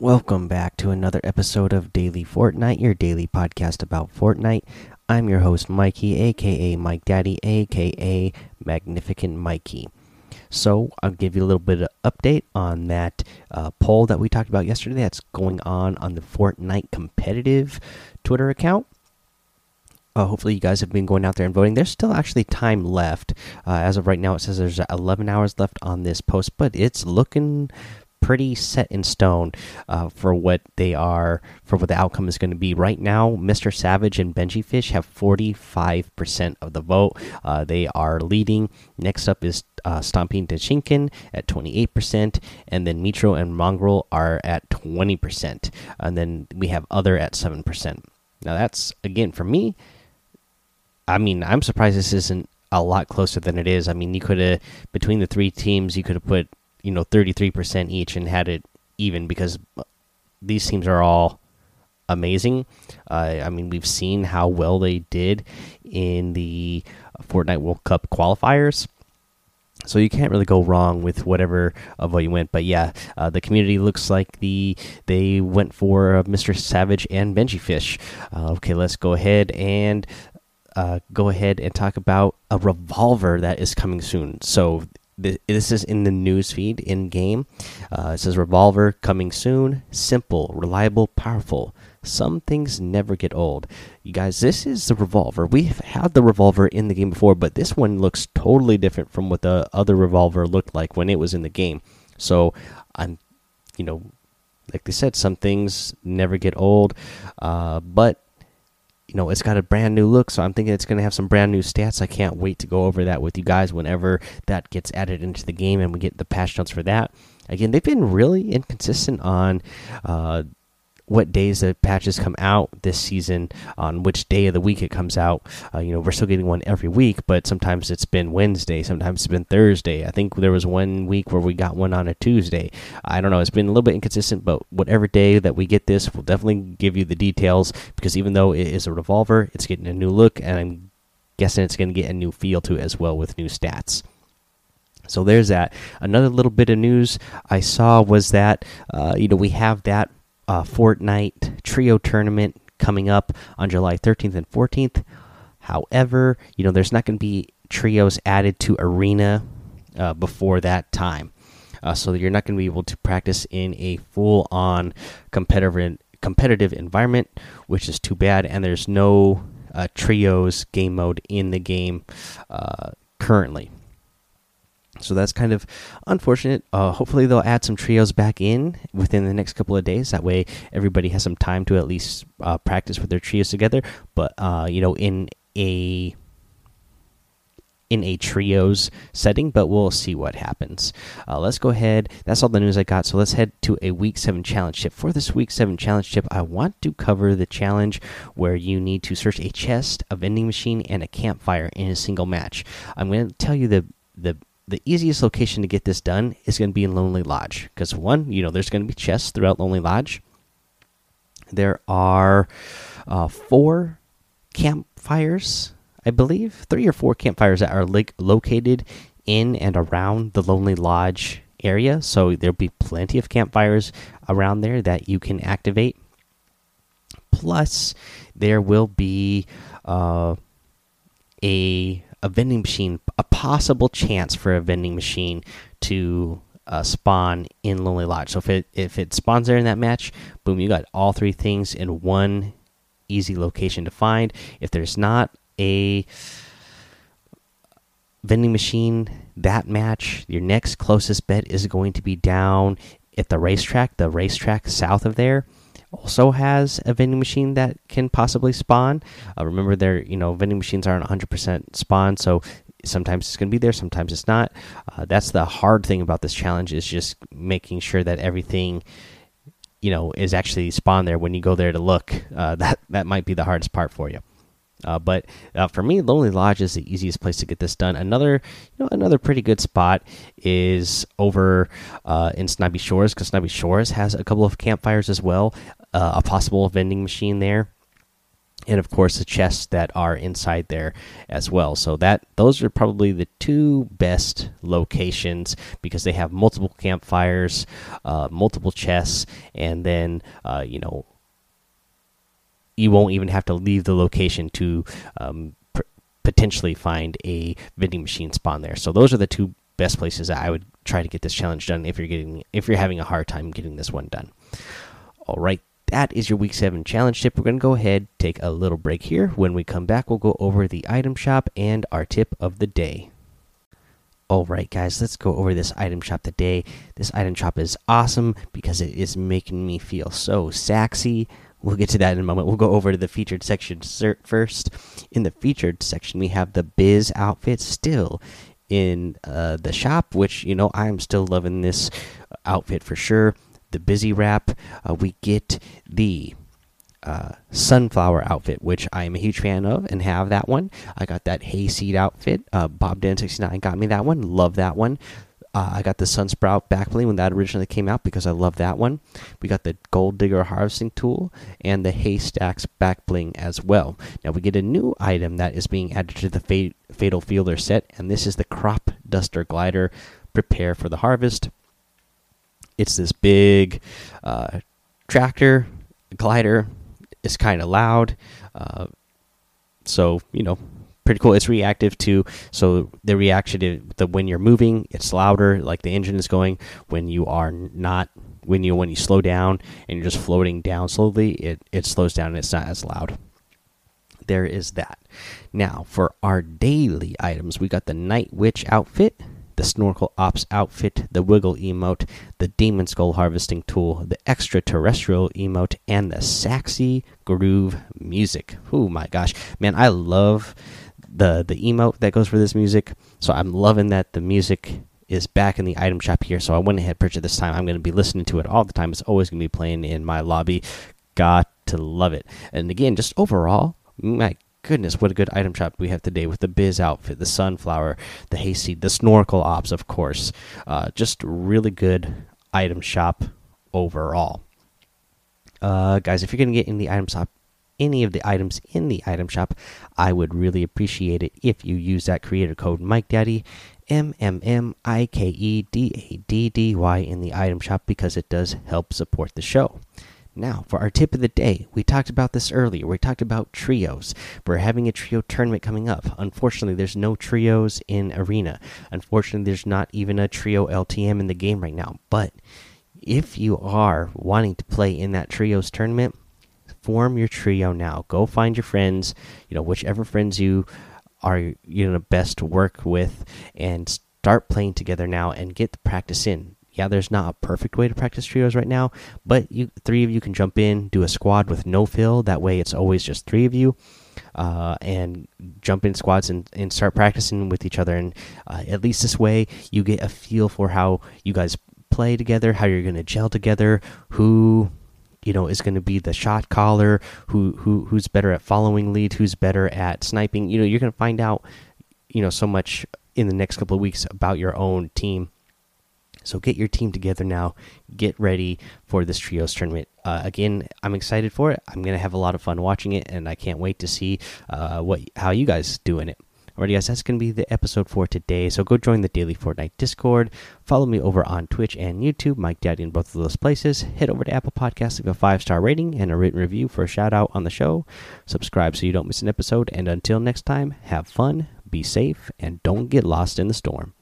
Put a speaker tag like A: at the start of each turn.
A: Welcome back to another episode of Daily Fortnite, your daily podcast about Fortnite. I'm your host, Mikey, aka Mike Daddy, aka Magnificent Mikey. So, I'll give you a little bit of update on that uh, poll that we talked about yesterday that's going on on the Fortnite competitive Twitter account. Uh, hopefully, you guys have been going out there and voting. There's still actually time left. Uh, as of right now, it says there's 11 hours left on this post, but it's looking pretty set in stone uh, for what they are for what the outcome is going to be. Right now, Mr. Savage and Benji Fish have 45% of the vote. Uh, they are leading. Next up is uh, Stomping Dechinkin at 28%, and then Mitro and Mongraal are at 20%, and then we have other at 7%. Now, that's again for me. I mean, I'm surprised this isn't a lot closer than it is. I mean, you could have between the three teams, you could have put you know 33% each and had it even because these teams are all amazing. Uh, I mean, we've seen how well they did in the Fortnite World Cup qualifiers. So you can't really go wrong with whatever of what you went, but yeah, uh, the community looks like the they went for uh, Mr. Savage and Benji Fish. Uh, okay, let's go ahead and uh, go ahead and talk about a revolver that is coming soon. So this is in the news feed in game. Uh, it says revolver coming soon. Simple, reliable, powerful. Some things never get old. You guys, this is the revolver. We've had the revolver in the game before, but this one looks totally different from what the other revolver looked like when it was in the game. So I'm, you know, like they said, some things never get old. Uh, but you know it's got a brand new look so i'm thinking it's going to have some brand new stats. I can't wait to go over that with you guys whenever that gets added into the game and we get the patch notes for that. Again they've been really inconsistent on uh, what days the patches come out this season, on which day of the week it comes out. Uh, you know, we're still getting one every week, but sometimes it's been Wednesday, sometimes it's been Thursday. I think there was one week where we got one on a Tuesday. I don't know. It's been a little bit inconsistent, but whatever day that we get this, we'll definitely give you the details because even though it is a revolver, it's getting a new look, and I'm guessing it's going to get a new feel to it as well with new stats. So there's that. Another little bit of news I saw was that uh, you know we have that uh, Fortnite Trio Tournament coming up on July 13th and 14th. However, you know, there's not going to be trios added to Arena uh, before that time. Uh, so you're not going to be able to practice in a full on competitive competitive environment, which is too bad. And there's no uh, trios game mode in the game uh, currently. So that's kind of unfortunate. Uh, hopefully, they'll add some trios back in within the next couple of days. That way, everybody has some time to at least uh, practice with their trios together. But uh, you know, in a in a trios setting, but we'll see what happens. Uh, let's go ahead. That's all the news I got. So let's head to a week seven challenge tip. For this week seven challenge tip, I want to cover the challenge where you need to search a chest, a vending machine, and a campfire in a single match. I'm going to tell you the the the easiest location to get this done is going to be in Lonely Lodge because one, you know, there's going to be chests throughout Lonely Lodge. There are uh, four campfires, I believe, three or four campfires that are located in and around the Lonely Lodge area. So there'll be plenty of campfires around there that you can activate. Plus, there will be uh, a a vending machine, a possible chance for a vending machine to uh, spawn in Lonely Lodge. So if it if it spawns there in that match, boom, you got all three things in one easy location to find. If there's not a vending machine that match, your next closest bet is going to be down at the racetrack, the racetrack south of there also has a vending machine that can possibly spawn. Uh, remember, there you know vending machines aren't 100% spawn, so sometimes it's going to be there, sometimes it's not. Uh, that's the hard thing about this challenge is just making sure that everything you know is actually spawned there when you go there to look. Uh, that that might be the hardest part for you. Uh, but uh, for me, Lonely Lodge is the easiest place to get this done. Another, you know, another pretty good spot is over uh, in Snobby Shores because Snobby Shores has a couple of campfires as well. Uh, a possible vending machine there. and of course the chests that are inside there as well. So that those are probably the two best locations because they have multiple campfires uh, multiple chests and then uh, you know you won't even have to leave the location to um, potentially find a vending machine spawn there. So those are the two best places that i would try to get this challenge done if you're getting if you're having a hard time getting this one done. All right that is your week seven challenge tip. We're going to go ahead, take a little break here. When we come back, we'll go over the item shop and our tip of the day. All right, guys, let's go over this item shop today. This item shop is awesome because it is making me feel so sexy. We'll get to that in a moment. We'll go over to the featured section first. In the featured section, we have the Biz outfit still in uh, the shop, which, you know, I'm still loving this outfit for sure the busy wrap, uh, we get the uh, sunflower outfit, which I am a huge fan of and have that one. I got that hayseed outfit. Uh, Bob Dan sixty nine got me that one. Love that one. Uh, I got the Sunsprout back bling when that originally came out because I love that one. We got the Gold Digger harvesting tool and the Haystacks back bling as well. Now we get a new item that is being added to the Fatal Fielder set, and this is the Crop Duster Glider. Prepare for the harvest. It's this big uh, tractor glider. It's kind of loud, uh, so you know, pretty cool. It's reactive too, so the reaction is the when you're moving, it's louder, like the engine is going. When you are not, when you when you slow down and you're just floating down slowly, it it slows down and it's not as loud. There is that. Now for our daily items, we got the Night Witch outfit the Snorkel Ops outfit, the Wiggle emote, the Demon Skull harvesting tool, the extraterrestrial emote, and the Saxy Groove music. Oh my gosh, man, I love the the emote that goes for this music. So I'm loving that the music is back in the item shop here. So I went ahead and purchased this time. I'm going to be listening to it all the time. It's always going to be playing in my lobby. Got to love it. And again, just overall, my goodness, what a good item shop we have today with the Biz outfit, the Sunflower, the Hayseed, the Snorkel Ops, of course. Uh, just really good item shop overall. Uh, guys, if you're going to get in the item shop, any of the items in the item shop, I would really appreciate it if you use that creator code Mike Daddy, M M M I K E D A D D Y in the item shop because it does help support the show. Now, for our tip of the day, we talked about this earlier. We talked about trios. We're having a trio tournament coming up. Unfortunately, there's no trios in Arena. Unfortunately, there's not even a trio LTM in the game right now. But if you are wanting to play in that trios tournament, form your trio now. Go find your friends, you know, whichever friends you are you know best work with and start playing together now and get the practice in yeah, there's not a perfect way to practice trios right now, but you three of you can jump in, do a squad with no fill. That way, it's always just three of you, uh, and jump in squads and, and start practicing with each other. And uh, at least this way, you get a feel for how you guys play together, how you're going to gel together, who you know is going to be the shot caller, who who who's better at following lead, who's better at sniping. You know, you're going to find out, you know, so much in the next couple of weeks about your own team so get your team together now. Get ready for this trios tournament. Uh, again, I'm excited for it. I'm gonna have a lot of fun watching it, and I can't wait to see uh, what how you guys doing it. Alrighty, guys, that's gonna be the episode for today. So go join the daily Fortnite Discord. Follow me over on Twitch and YouTube, Mike Daddy in both of those places. Head over to Apple Podcasts, leave a five star rating and a written review for a shout out on the show. Subscribe so you don't miss an episode. And until next time, have fun, be safe, and don't get lost in the storm.